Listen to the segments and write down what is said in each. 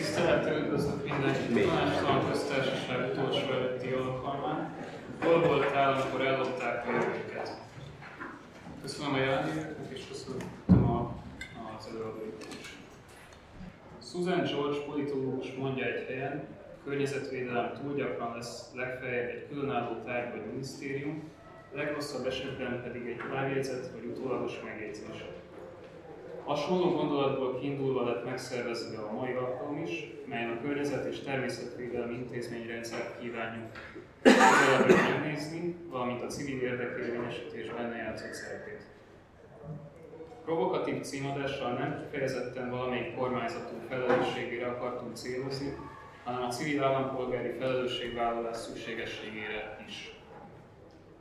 Tisztelettel üdvözlök mindenkit a Tanácstalan Köztársaság utolsó előtti alkalmán. Hol voltál, amikor ellopták a jövőket? Köszönöm a jelenléteket, és köszönöm a, az előadóikat is. Susan George politológus mondja egy helyen, környezetvédelem túl gyakran lesz legfeljebb egy különálló tárgy vagy minisztérium, legrosszabb esetben pedig egy lábjegyzet vagy utólagos megjegyzés. Hasonló gondolatból kiindulva lett megszervezve a mai alkalom is, melyen a környezet és természetvédelmi intézményrendszert kívánjuk közelebb megnézni, valamint a civil érdekérvényesítés benne játszott szerepét. Provokatív címadással nem kifejezetten valamelyik kormányzatú felelősségére akartunk célozni, hanem a civil állampolgári felelősségvállalás szükségességére is.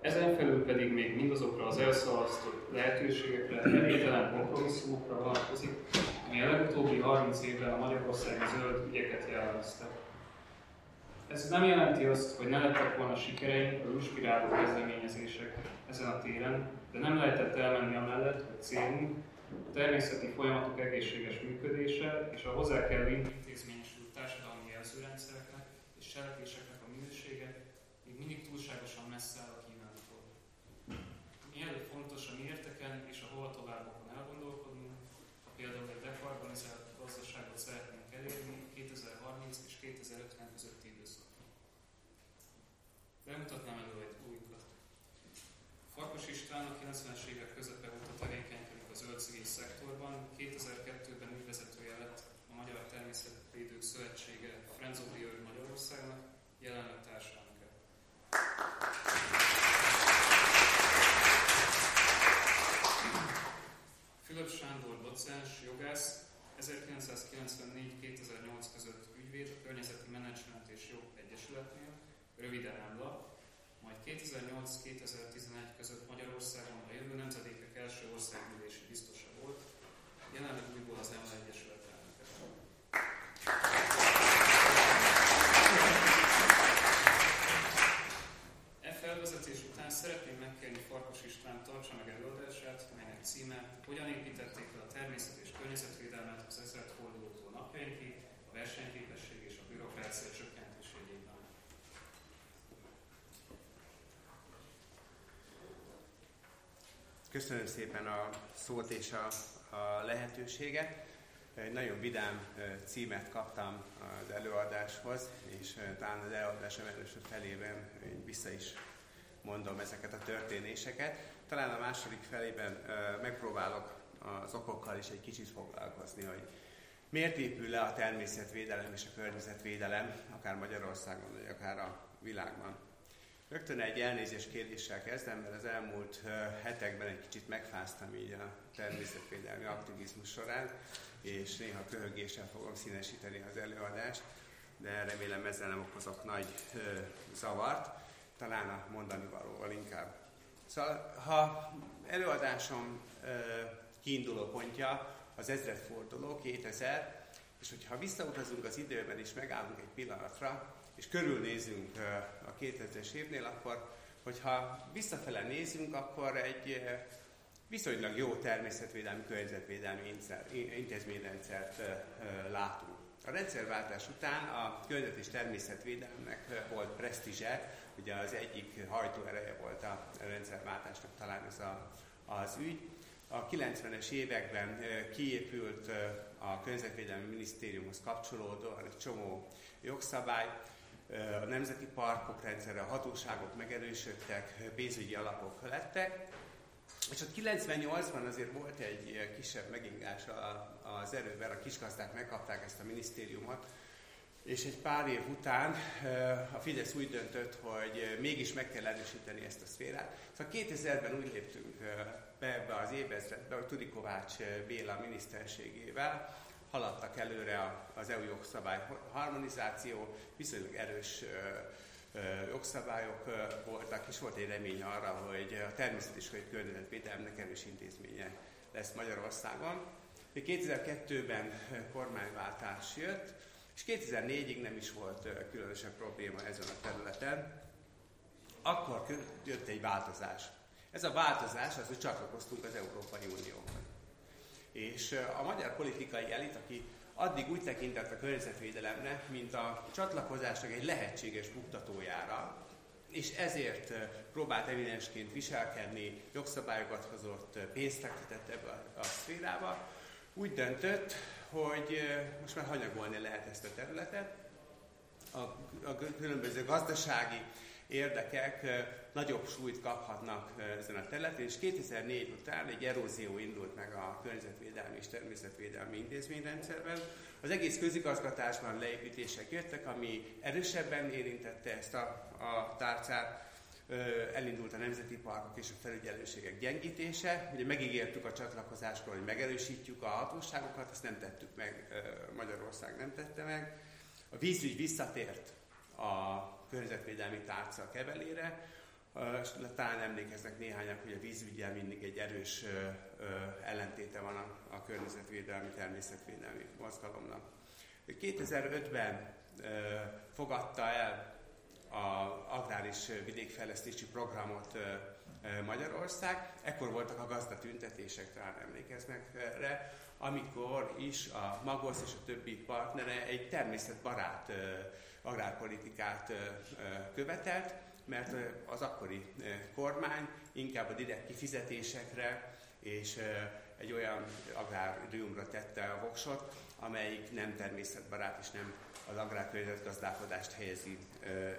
Ezen felül pedig még mindazokra az elszalasztott lehetőségekre, elégtelen kompromisszumokra vonatkozik, ami a legutóbbi 30 évben a Magyarországi zöld ügyeket jellemezte. Ez nem jelenti azt, hogy ne lettek volna sikereink a inspiráló kezdeményezések ezen a téren, de nem lehetett elmenni amellett, hogy célunk a természeti folyamatok egészséges működése és a hozzá kell intézményesült társadalmi jelzőrendszereknek és cselekvéseknek a minősége még mindig túlságosan messze áll miérteken és a hol továbbokon elgondolkodnunk, ha például egy dekarbonizált gazdaságot szeretnénk elérni 2030 és 2050 közötti időszakban. Bemutatnám elő egy újunkat. Farkas István a 90-es évek közepe óta tevékenykedik a zöld szektorban, 2002-ben ügyvezetője lett a Magyar Természetvédők Szövetsége Earth Magyarországnak, jelenleg társelnöke. 1994-2008 között ügyvéd a Környezeti Menedzsment és Jog Egyesületnél, röviden EMLA, majd 2008-2011 között Magyarországon a jövő nemzedékek első országgyűlési biztosa volt, jelenleg újból az EMLA Egyesület elnöke. E felvezetés után szeretném megkérni Farkas István tartsa meg előadását, melynek címe Hogyan építették fel a természet és környezetvédelmet az ezredfordulótól napjainkig, a versenyképesség és a bürokrácia csökkentésében. Köszönöm szépen a szót és a, a lehetőséget. Egy nagyon vidám címet kaptam az előadáshoz, és talán az előadásom előső felében vissza is mondom ezeket a történéseket. Talán a második felében megpróbálok az okokkal is egy kicsit foglalkozni, hogy miért épül le a természetvédelem és a környezetvédelem, akár Magyarországon, vagy akár a világban. Rögtön egy elnézés kérdéssel kezdem, mert az elmúlt hetekben egy kicsit megfáztam így a természetvédelmi aktivizmus során, és néha köhögéssel fogom színesíteni az előadást, de remélem ezzel nem okozok nagy zavart, talán a mondani valóval inkább. Szóval, ha előadásom kiinduló pontja az ezredforduló, 2000, és hogyha visszautazunk az időben és megállunk egy pillanatra, és körülnézünk a 2000-es évnél, akkor, hogyha visszafele nézünk, akkor egy viszonylag jó természetvédelmi, környezetvédelmi intézményrendszert látunk. A rendszerváltás után a környezet és természetvédelemnek volt presztízse, ugye az egyik hajtóereje volt a rendszerváltásnak talán ez a, az ügy. A 90-es években kiépült a Környezetvédelmi Minisztériumhoz kapcsolódóan egy csomó jogszabály, a nemzeti parkok rendszere, a hatóságok megerősödtek, pénzügyi alapok lettek, és ott 98-ban azért volt egy kisebb megingás az erőben, a kisgazdák megkapták ezt a minisztériumot, és egy pár év után a Fidesz úgy döntött, hogy mégis meg kell erősíteni ezt a szférát. Szóval 2000-ben úgy léptünk be ebbe az évezredbe, hogy Tudi Kovács Béla miniszterségével, haladtak előre az EU jogszabály harmonizáció, viszonylag erős jogszabályok voltak, és volt egy remény arra, hogy a természet és hogy környezetvédelemnek erős intézménye lesz Magyarországon. 2002-ben kormányváltás jött, és 2004-ig nem is volt különösebb probléma ezen a területen. Akkor jött egy változás. Ez a változás az, hogy csatlakoztunk az Európai Unióhoz. És a magyar politikai elit, aki addig úgy tekintett a környezetvédelemre, mint a csatlakozásnak egy lehetséges buktatójára, és ezért próbált evidensként viselkedni, jogszabályokat hozott, pénzt fektetett ebbe a, szférába. Úgy döntött, hogy most már hanyagolni lehet ezt a területet. A, a különböző gazdasági érdekek nagyobb súlyt kaphatnak ezen a területen, és 2004 után egy erózió indult meg a környezetvédelmi és természetvédelmi intézményrendszerben. Az egész közigazgatásban leépítések jöttek, ami erősebben érintette ezt a, a tárcát, elindult a nemzeti parkok és a felügyelőségek gyengítése. Ugye megígértük a csatlakozáskor, hogy megerősítjük a hatóságokat, ezt nem tettük meg, Magyarország nem tette meg. A vízügy visszatért a környezetvédelmi tárca kevelére. Talán emlékeznek néhányak, hogy a vízügyel mindig egy erős ellentéte van a, a környezetvédelmi, természetvédelmi mozgalomnak. 2005-ben fogadta el az agráris vidékfejlesztési programot Magyarország. Ekkor voltak a gazdatüntetések, talán emlékeznek erre, amikor is a Magosz és a többi partnere egy természetbarát agrárpolitikát követelt, mert az akkori kormány inkább a direkt kifizetésekre és egy olyan agrárdiumra tette a voksot, amelyik nem természetbarát és nem az agrárkörnyezetgazdálkodást helyezi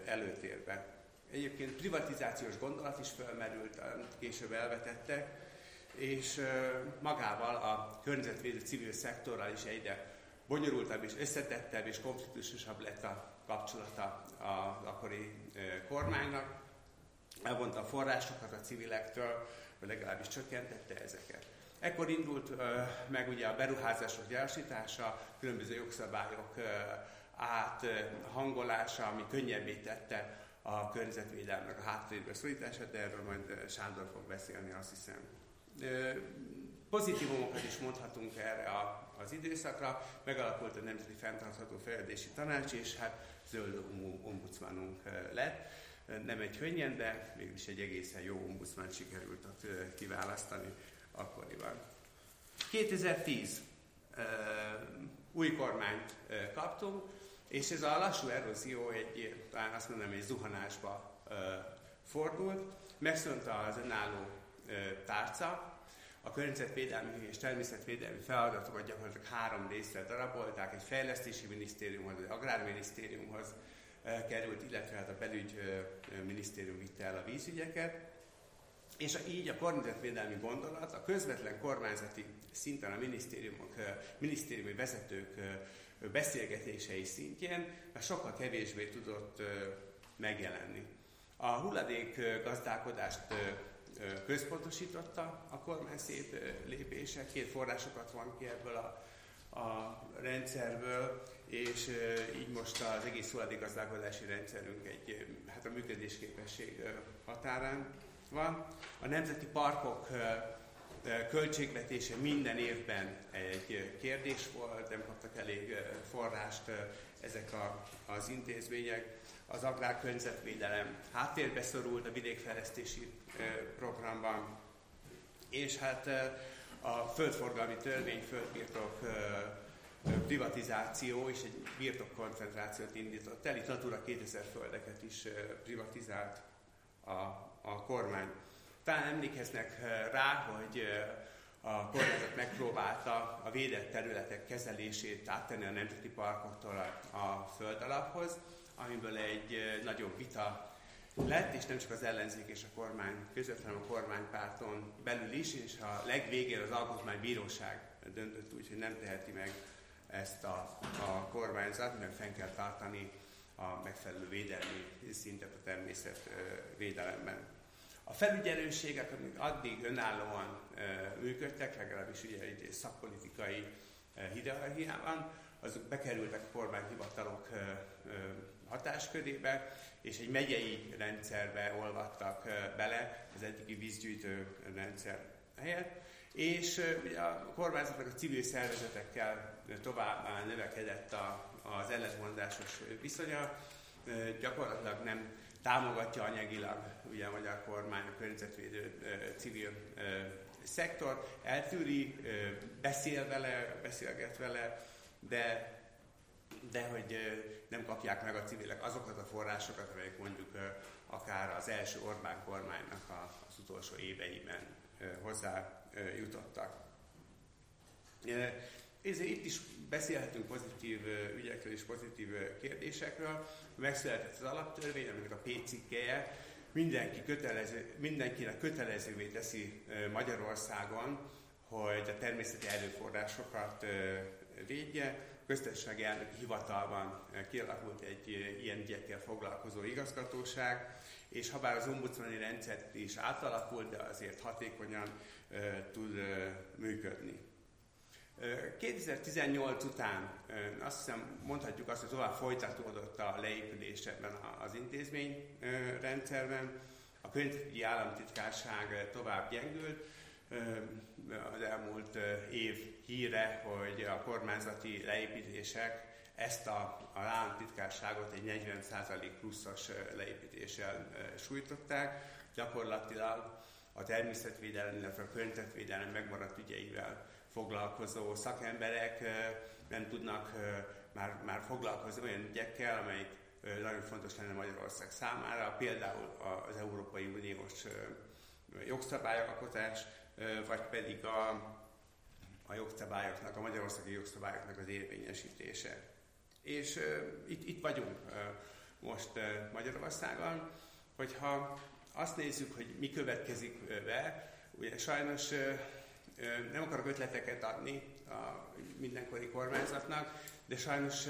előtérbe. Egyébként privatizációs gondolat is felmerült, később elvetette, és magával a környezetvédő civil szektorral is egyre bonyolultabb és összetettebb és konfliktusosabb lett a kapcsolata az akkori kormánynak. Elvonta a forrásokat a civilektől, vagy legalábbis csökkentette ezeket. Ekkor indult meg ugye a beruházások gyorsítása, különböző jogszabályok áthangolása, ami könnyebbé tette a környezetvédelmnek a háttérbe szorítását, de erről majd Sándor fog beszélni, azt hiszem. Pozitívumokat is mondhatunk erre a, az időszakra. Megalakult a Nemzeti Fenntartható Fejlődési Tanács, és hát zöld ombudsmanunk lett. Nem egy könnyen, de mégis egy egészen jó ombudsman sikerült ott kiválasztani akkoriban. 2010 új kormányt kaptunk, és ez a lassú erózió egy, talán azt mondom, egy zuhanásba fordult. Megszűnt az önálló tárca, a környezetvédelmi és természetvédelmi feladatokat gyakorlatilag három részre darabolták, egy fejlesztési minisztériumhoz, egy agrárminisztériumhoz került, illetve hát a belügyminisztérium vitte el a vízügyeket. És így a környezetvédelmi gondolat a közvetlen kormányzati szinten a minisztériumok, minisztériumi vezetők beszélgetései szintjén sokkal kevésbé tudott megjelenni. A hulladék gazdálkodást központosította a kormány szép lépése, két forrásokat van ki ebből a, a rendszerből, és így most az egész hulladékgazdálkodási rendszerünk egy, hát a működésképesség határán van. A nemzeti parkok költségvetése minden évben egy kérdés volt, nem kaptak elég forrást ezek a, az intézmények. Az agrárkörnyezetvédelem háttérbe szorult a vidékfejlesztési programban, és hát a földforgalmi törvény, földbirtok privatizáció és egy birtokkoncentrációt indított el. Itt Natura 2000 földeket is privatizált a, a kormány. Talán emlékeznek rá, hogy a kormányzat megpróbálta a védett területek kezelését áttenni a nemzeti parkoktól a, a földalaphoz, amiből egy nagyobb vita lett, és nem csak az ellenzék és a kormány között, hanem a kormánypárton belül is, és a legvégén az alkotmánybíróság döntött úgy, hogy nem teheti meg ezt a, a kormányzat, mert fenn kell tartani a megfelelő védelmi szintet a természet védelemben. A felügyelőségek, amik addig önállóan működtek, legalábbis ugye egy szakpolitikai hierarchiában, azok bekerültek a kormányhivatalok hatáskörébe, és egy megyei rendszerbe olvadtak bele az eddigi vízgyűjtő rendszer helyett, és ugye a kormányzatnak a civil szervezetekkel tovább növekedett a, az ellentmondásos viszonya, gyakorlatilag nem támogatja anyagilag ugye a magyar kormány a környezetvédő civil szektor, eltűri, beszél vele, beszélget vele, de de hogy nem kapják meg a civilek azokat a forrásokat, amelyek mondjuk akár az első Orbán kormánynak az utolsó éveiben hozzá jutottak. Itt is beszélhetünk pozitív ügyekről és pozitív kérdésekről. Megszületett az alaptörvény, aminek a P cikkeje mindenki kötelező, mindenkinek kötelezővé teszi Magyarországon, hogy a természeti erőforrásokat védje. Köztársasági elnöki hivatalban kialakult egy ilyen ügyekkel foglalkozó igazgatóság, és ha bár az ombudsmani rendszer is átalakult, de azért hatékonyan tud működni. 2018 után azt hiszem mondhatjuk azt, hogy tovább folytatódott a leépülés ebben az intézményrendszerben. A környezeti államtitkárság tovább gyengült. Az elmúlt év híre, hogy a kormányzati leépítések ezt a, a államtitkárságot egy 40% pluszos leépítéssel sújtották. Gyakorlatilag a természetvédelem, illetve a környezetvédelem megmaradt ügyeivel foglalkozó szakemberek nem tudnak már, már foglalkozni olyan ügyekkel, amelyik nagyon fontos lenne Magyarország számára, például az Európai Uniós jogszabályalkotás, vagy pedig a, a jogszabályoknak, a magyarországi jogszabályoknak az érvényesítése. És uh, itt, itt vagyunk uh, most uh, Magyarországon, hogyha azt nézzük, hogy mi következik be, ugye sajnos nem akarok ötleteket adni a mindenkori kormányzatnak, de sajnos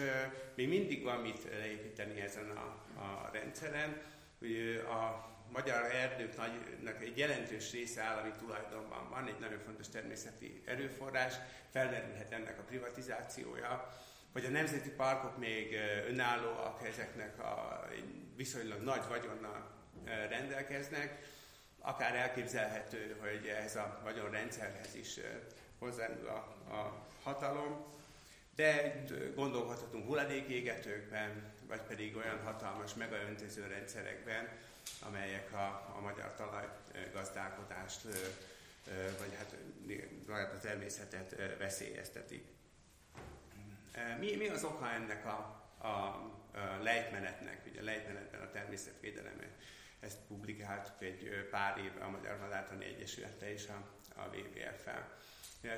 még mindig van mit leépíteni ezen a, a rendszeren. Ugye a magyar erdőknek egy jelentős része állami tulajdonban van, egy nagyon fontos természeti erőforrás, felmerülhet ennek a privatizációja, hogy a nemzeti parkok még önállóak, ezeknek a viszonylag nagy vagyonnal rendelkeznek, akár elképzelhető, hogy ez a rendszerhez is hozzányúl a, a hatalom, de gondolhathatunk hulladékégetőkben, vagy pedig olyan hatalmas megaöntöző rendszerekben, amelyek a, a magyar talajgazdálkodást, vagy hát a természetet veszélyeztetik. Mi, mi az oka ennek a, a, a lejtmenetnek? Ugye a lejtmenetben a természetvédelem ezt publikáltuk egy pár éve a Magyar Madártani Egyesülete és a, a WWF-fel.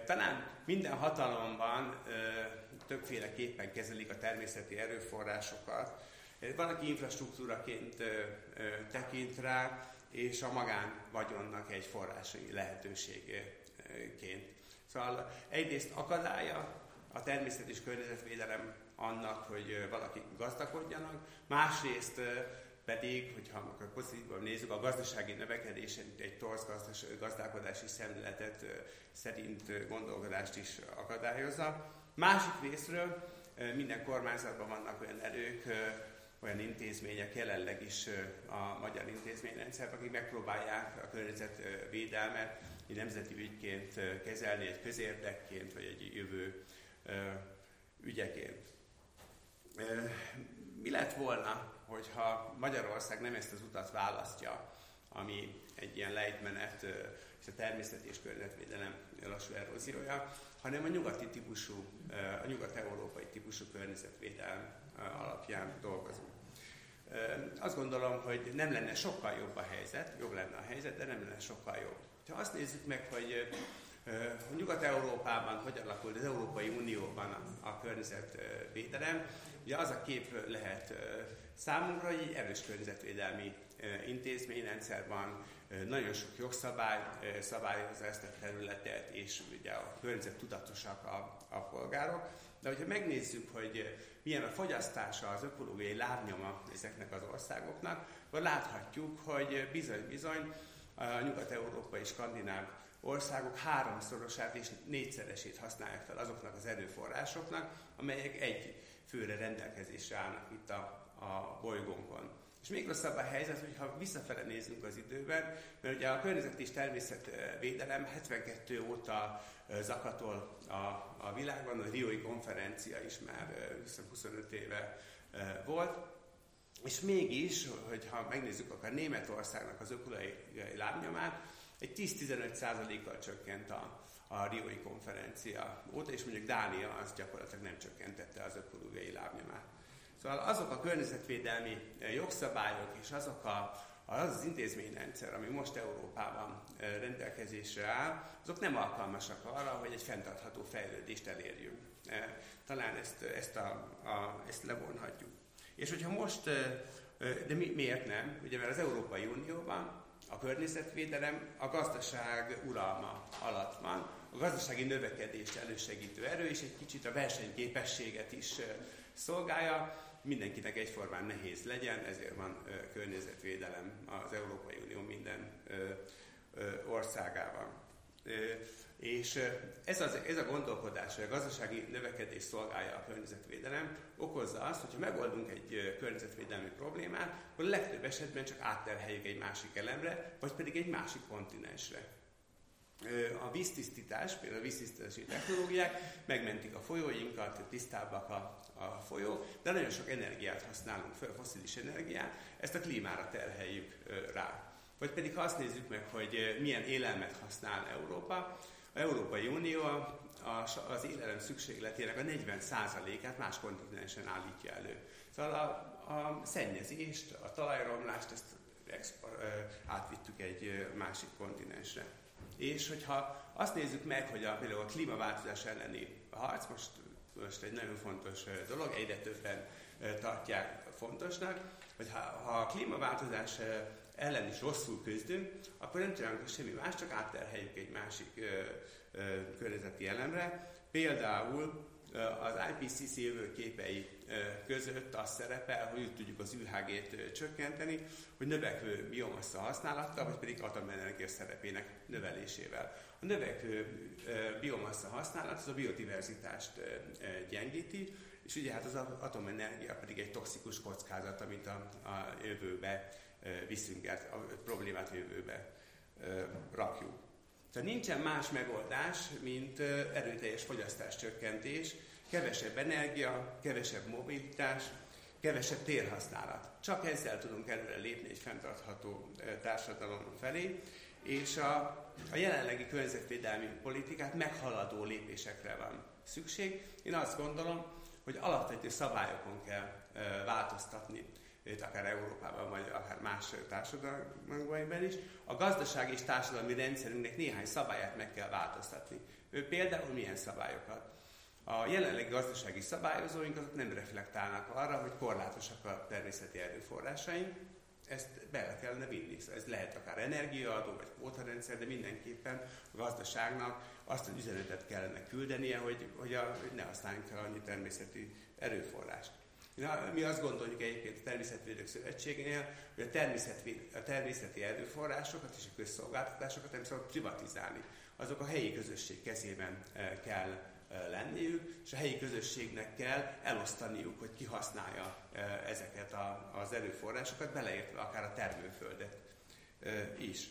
Talán minden hatalomban többféleképpen kezelik a természeti erőforrásokat. Van, aki infrastruktúraként tekint rá, és a magán vagyonnak egy forrási lehetőségként. Szóval egyrészt akadálya a természet és környezetvédelem annak, hogy valaki gazdagodjanak, másrészt pedig, hogyha akkor pozitívan nézzük, a gazdasági növekedés egy torz gazdálkodási szemléletet szerint gondolkodást is akadályozza. Másik részről minden kormányzatban vannak olyan erők, olyan intézmények jelenleg is a magyar intézményrendszerben, akik megpróbálják a környezetvédelmet egy nemzeti ügyként kezelni, egy közérdekként, vagy egy jövő ügyeként. Mi lett volna, hogyha Magyarország nem ezt az utat választja, ami egy ilyen lejtmenet és a természeti és környezetvédelem lassú eróziója, hanem a nyugati típusú, a nyugat-európai típusú környezetvédelem alapján dolgozunk. Azt gondolom, hogy nem lenne sokkal jobb a helyzet, jobb lenne a helyzet, de nem lenne sokkal jobb. Ha azt nézzük meg, hogy Nyugat-Európában hogy alakult az Európai Unióban a, a környezetvédelem, ugye az a kép lehet számunkra, hogy egy erős környezetvédelmi intézményrendszer van, nagyon sok jogszabály szabályozza ezt a területet, és ugye a környezet tudatosak a, a polgárok. De hogyha megnézzük, hogy milyen a fogyasztása, az ökológiai lábnyoma ezeknek az országoknak, akkor láthatjuk, hogy bizony-bizony a nyugat-európai skandináv országok háromszorosát és négyszeresét használják fel azoknak az erőforrásoknak, amelyek egy főre rendelkezésre állnak itt a, a bolygónkon. És még rosszabb a helyzet, hogyha visszafele nézünk az időben, mert ugye a környezet és természetvédelem 72 óta zakatol a, a világban, a Rioi konferencia is már 25 éve volt, és mégis, hogyha megnézzük akár Németországnak az ökológiai lábnyomát, egy 10-15%-kal csökkent a, a Rioi konferencia óta, és mondjuk Dánia az gyakorlatilag nem csökkentette az ökológiai lábnyomát. Szóval azok a környezetvédelmi jogszabályok és azok a, az az intézményrendszer, ami most Európában rendelkezésre áll, azok nem alkalmasak arra, hogy egy fenntartható fejlődést elérjünk. Talán ezt, ezt, a, a, ezt levonhatjuk. És hogyha most, de mi, miért nem? Ugye mert az Európai Unióban a környezetvédelem a gazdaság uralma alatt van, a gazdasági növekedést elősegítő erő, és egy kicsit a versenyképességet is szolgálja. Mindenkinek egyformán nehéz legyen, ezért van környezetvédelem az Európai Unió minden országában. És ez, az, ez a gondolkodás, hogy a gazdasági növekedés szolgálja a környezetvédelem, okozza azt, hogyha megoldunk egy környezetvédelmi problémát, akkor legtöbb esetben csak átterheljük egy másik elemre, vagy pedig egy másik kontinensre. A víztisztítás, például a víztisztítási technológiák megmentik a folyóinkat, tisztábbak a, a folyó, de nagyon sok energiát használunk fel, foszilis energiát, ezt a klímára terheljük rá. Vagy pedig ha azt nézzük meg, hogy milyen élelmet használ Európa, Európai Unió az élelem szükségletének a 40%-át más kontinensen állítja elő. Szóval a, a szennyezést, a talajromlást, ezt átvittük egy másik kontinensre. És hogyha azt nézzük meg, hogy a, például a klímaváltozás elleni harc most, most egy nagyon fontos dolog, egyre többen tartják fontosnak, hogy ha, ha a klímaváltozás ellen is rosszul küzdünk, akkor nem csinálunk semmi más, csak átterheljük egy másik ö, ö, környezeti elemre. Például az IPCC jövőképei között az szerepel, hogy úgy tudjuk az UHG-t csökkenteni, hogy növekvő biomassa használattal, vagy pedig atomenergia szerepének növelésével. A növekvő biomassa használat az a biodiverzitást gyengíti, és ugye hát az atomenergia pedig egy toxikus kockázat, amit a, a jövőbe viszünk el, a problémát a jövőbe rakjuk. Tehát nincsen más megoldás, mint erőteljes fogyasztás csökkentés, kevesebb energia, kevesebb mobilitás, kevesebb térhasználat. Csak ezzel tudunk előre lépni egy fenntartható társadalom felé, és a, a jelenlegi környezetvédelmi politikát meghaladó lépésekre van szükség. Én azt gondolom, hogy alapvető szabályokon kell változtatni akár Európában, vagy akár más társadalmakban is, a gazdasági és társadalmi rendszerünknek néhány szabályát meg kell változtatni. Ő például milyen szabályokat? A jelenlegi gazdasági szabályozóink azok nem reflektálnak arra, hogy korlátosak a természeti erőforrásaink, ezt bele kellene vinni. Szóval ez lehet akár energiaadó, vagy kvótarendszer, de mindenképpen a gazdaságnak azt az üzenetet kellene küldenie, hogy, hogy, a, hogy ne használjunk fel annyi természeti erőforrást. Mi azt gondoljuk egyébként a Természetvédők Szövetségénél, hogy a, természetvéd, a természeti erőforrásokat és a közszolgáltatásokat nem szabad privatizálni. Azok a helyi közösség kezében eh, kell eh, lenniük, és a helyi közösségnek kell elosztaniuk, hogy ki használja eh, ezeket az erőforrásokat, beleértve akár a termőföldet is.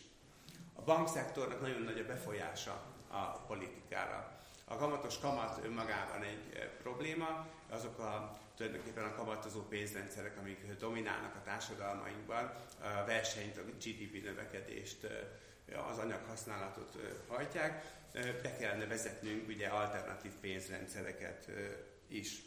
A bankszektornak nagyon nagy a befolyása a politikára. A kamatos kamat önmagában egy probléma, azok a tulajdonképpen a kamatozó pénzrendszerek, amik dominálnak a társadalmainkban, a versenyt, a GDP növekedést, az anyaghasználatot hajtják. Be kellene vezetnünk ugye alternatív pénzrendszereket is.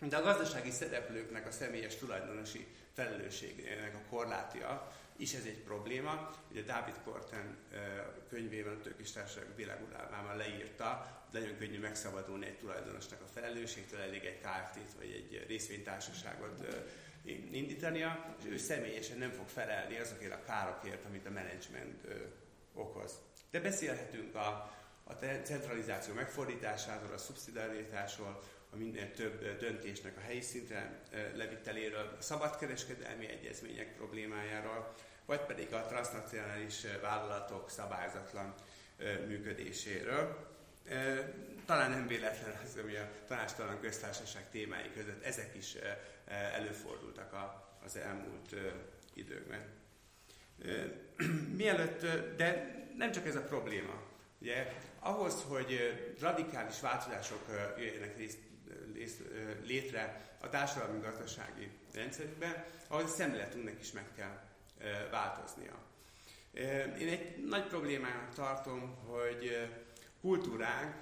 De a gazdasági szereplőknek a személyes tulajdonosi felelősségének a korlátja is ez egy probléma. Ugye David Korten könyvében a Tőkés Társaság világuralmában leírta, nagyon könnyű megszabadulni egy tulajdonosnak a felelősségtől, elég egy KFT-t vagy egy részvénytársaságot indítania, és ő személyesen nem fog felelni azokért a károkért, amit a menedzsment okoz. De beszélhetünk a, a centralizáció megfordításáról, a szubszidaritásról, a minden több döntésnek a helyi szintre leviteléről, a szabadkereskedelmi egyezmények problémájáról, vagy pedig a transnacionális vállalatok szabályzatlan működéséről. Talán nem véletlen az, ami a tanástalan köztársaság témái között ezek is előfordultak az elmúlt időkben. Mielőtt, de nem csak ez a probléma. Ugye, ahhoz, hogy radikális változások jöjjenek létre a társadalmi gazdasági rendszerükben, ahhoz a szemléletünknek is meg kell változnia. Én egy nagy problémának tartom, hogy kultúránk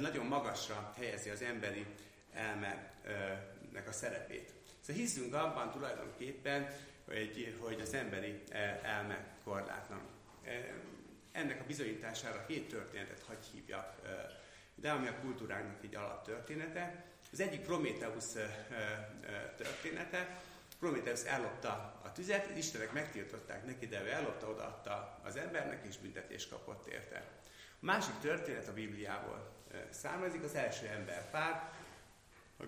nagyon magasra helyezi az emberi elmenek a szerepét. Szóval hiszünk abban tulajdonképpen, hogy, hogy az emberi elme korlátlan. Ennek a bizonyítására két történetet hagy hívjak, de ami a kultúránknak egy alaptörténete. Az egyik Prométeusz története, Prométeusz ellopta a tüzet, Istenek megtiltották neki, de ő ellopta, odaadta az embernek, és büntetést kapott érte. A másik történet a Bibliából származik, az első ember pár,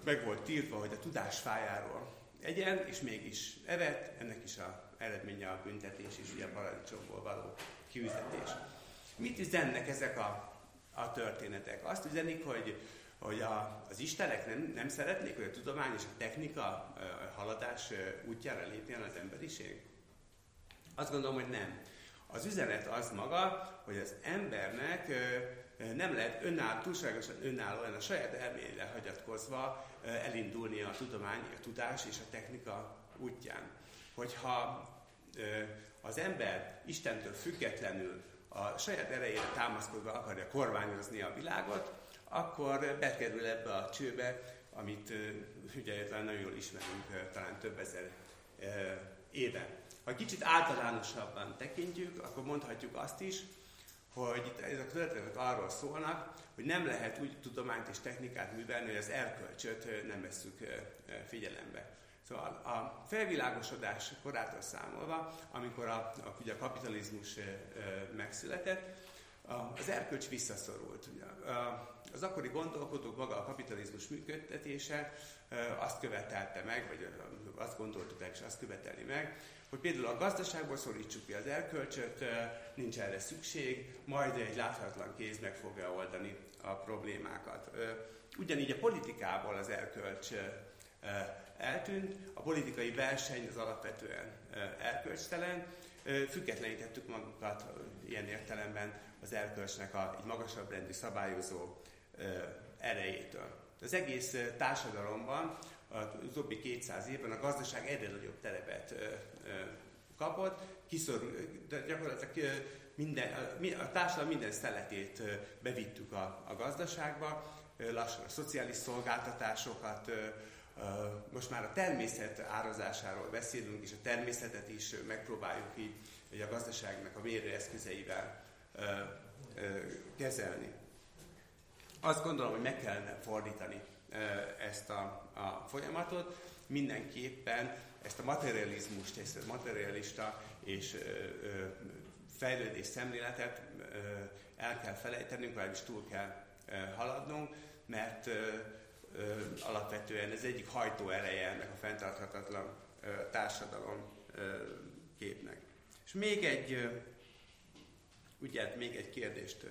meg volt tiltva, hogy a tudás fájáról egyen, és mégis evett, ennek is a eredménye a büntetés, és ugye a paradicsomból való kiüzetés. Mit üzennek ezek a, a történetek? Azt üzenik, hogy hogy a, az istenek nem, nem szeretnék, hogy a tudomány és a technika haladás útjára lépjen az emberiség? Azt gondolom, hogy nem. Az üzenet az maga, hogy az embernek nem lehet önáll, túlságosan önállóan a saját elmélyre hagyatkozva elindulni a tudomány, a tudás és a technika útján. Hogyha az ember Istentől függetlenül a saját erejére támaszkodva akarja kormányozni a világot, akkor bekerül ebbe a csőbe, amit ugye nagyon jól ismerünk talán több ezer éve. Ha kicsit általánosabban tekintjük, akkor mondhatjuk azt is, hogy itt ezek a történetek arról szólnak, hogy nem lehet úgy tudományt és technikát művelni, hogy az erkölcsöt nem veszük figyelembe. Szóval a felvilágosodás korától számolva, amikor a, a, ugye a kapitalizmus megszületett, az erkölcs visszaszorult. Az akkori gondolkodók maga a kapitalizmus működtetése azt követelte meg, vagy azt gondoltuk és azt követeli meg, hogy például a gazdaságból szorítsuk ki az erkölcsöt, nincs erre szükség, majd egy láthatatlan kéz meg fogja oldani a problémákat. Ugyanígy a politikából az erkölcs eltűnt, a politikai verseny az alapvetően erkölcstelen, függetlenítettük magunkat ilyen értelemben az erkölcsnek a, egy magasabb rendű szabályozó erejétől. Az egész társadalomban az utóbbi 200 évben a gazdaság egyre nagyobb terepet kapott, kiszorul, de gyakorlatilag minden, a társadalom minden szeletét bevittük a, a gazdaságba, lassan a szociális szolgáltatásokat, most már a természet árazásáról beszélünk, és a természetet is megpróbáljuk így a gazdaságnak a mérőeszközeivel kezelni. Azt gondolom, hogy meg kellene fordítani ezt a, a folyamatot, mindenképpen ezt a materializmust, ezt a materialista és fejlődés szemléletet el kell felejtenünk, vagy is túl kell haladnunk, mert alapvetően ez egyik hajtó ereje ennek a fenntarthatatlan társadalom képnek. És még egy, ugye, még egy kérdést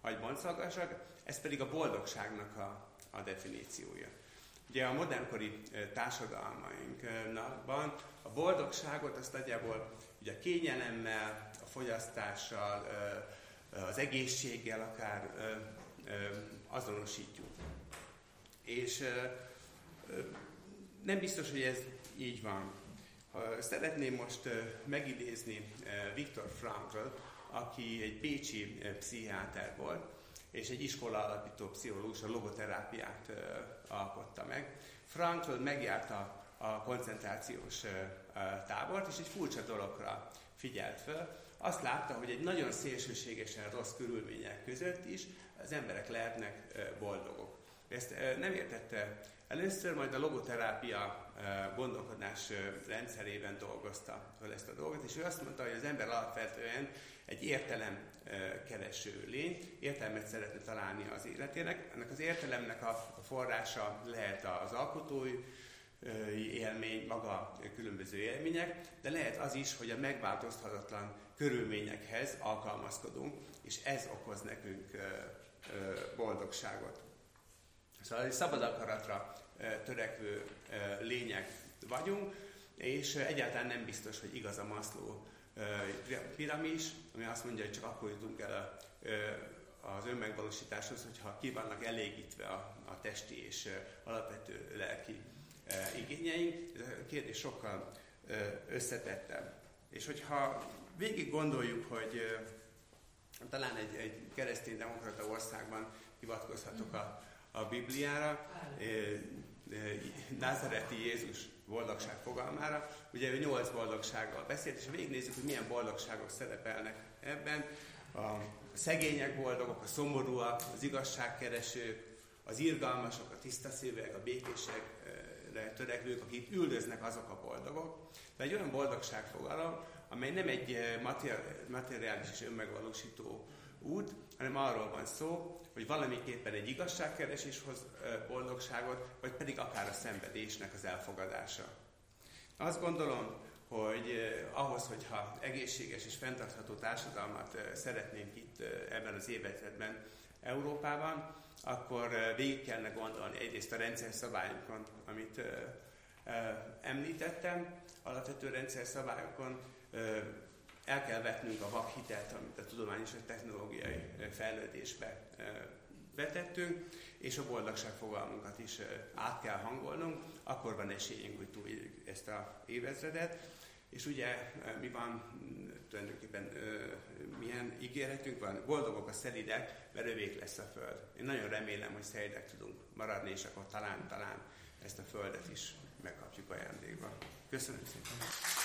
hagy boncolgassak, ez pedig a boldogságnak a, a definíciója. Ugye a modernkori társadalmainkban a boldogságot azt nagyjából ugye a kényelemmel, a fogyasztással, az egészséggel akár azonosítjuk. És nem biztos, hogy ez így van. Szeretném most megidézni Viktor Frankl, aki egy bécsi pszichiáter volt, és egy iskola alapító pszichológus a logoterápiát alkotta meg. Frankl megjárta a koncentrációs tábort, és egy furcsa dologra figyelt fel. Azt látta, hogy egy nagyon szélsőségesen rossz körülmények között is az emberek lehetnek boldogok. Ezt nem értette először, majd a logoterápia gondolkodás rendszerében dolgozta fel ezt a dolgot, és ő azt mondta, hogy az ember alapvetően egy értelem kereső lény, értelmet szeretne találni az életének. Ennek az értelemnek a forrása lehet az alkotói élmény, maga különböző élmények, de lehet az is, hogy a megváltozhatatlan körülményekhez alkalmazkodunk, és ez okoz nekünk boldogságot. Szóval egy szabad akaratra törekvő lények vagyunk, és egyáltalán nem biztos, hogy igaz a Maslow piramis, ami azt mondja, hogy csak akkor jutunk el az önmegvalósításhoz, hogyha ki vannak elégítve a, a testi és alapvető lelki igényeink. Ez a kérdés sokkal összetettebb. És hogyha végig gondoljuk, hogy talán egy, egy keresztény demokrata országban hivatkozhatok a, a Bibliára, Názareti Jézus boldogság fogalmára. Ugye ő nyolc boldogsággal beszélt, és végignézzük, hogy milyen boldogságok szerepelnek ebben. A szegények boldogok, a szomorúak, az igazságkeresők, az irgalmasok, a tisztaszívek, a békésekre törekvők, akik üldöznek, azok a boldogok. De egy olyan boldogságfogalom, amely nem egy materiális és önmegvalósító út, hanem arról van szó, hogy valamiképpen egy igazságkeresés hoz boldogságot, vagy pedig akár a szenvedésnek az elfogadása. Azt gondolom, hogy ahhoz, hogyha egészséges és fenntartható társadalmat szeretnénk itt ebben az évezredben Európában, akkor végig kellene gondolni egyrészt a rendszer szabályokon, amit említettem, alapvető rendszer szabályokon, el kell vetnünk a vakhitelt, amit a tudományos és technológiai fejlődésbe vetettünk, és a boldogság fogalmunkat is át kell hangolnunk, akkor van esélyünk, hogy túlírjuk ezt a évezredet. És ugye mi van, tulajdonképpen milyen ígéretünk van, boldogok a szelidek, mert övék lesz a föld. Én nagyon remélem, hogy szelidek tudunk maradni, és akkor talán, talán ezt a földet is megkapjuk ajándékba. Köszönöm szépen!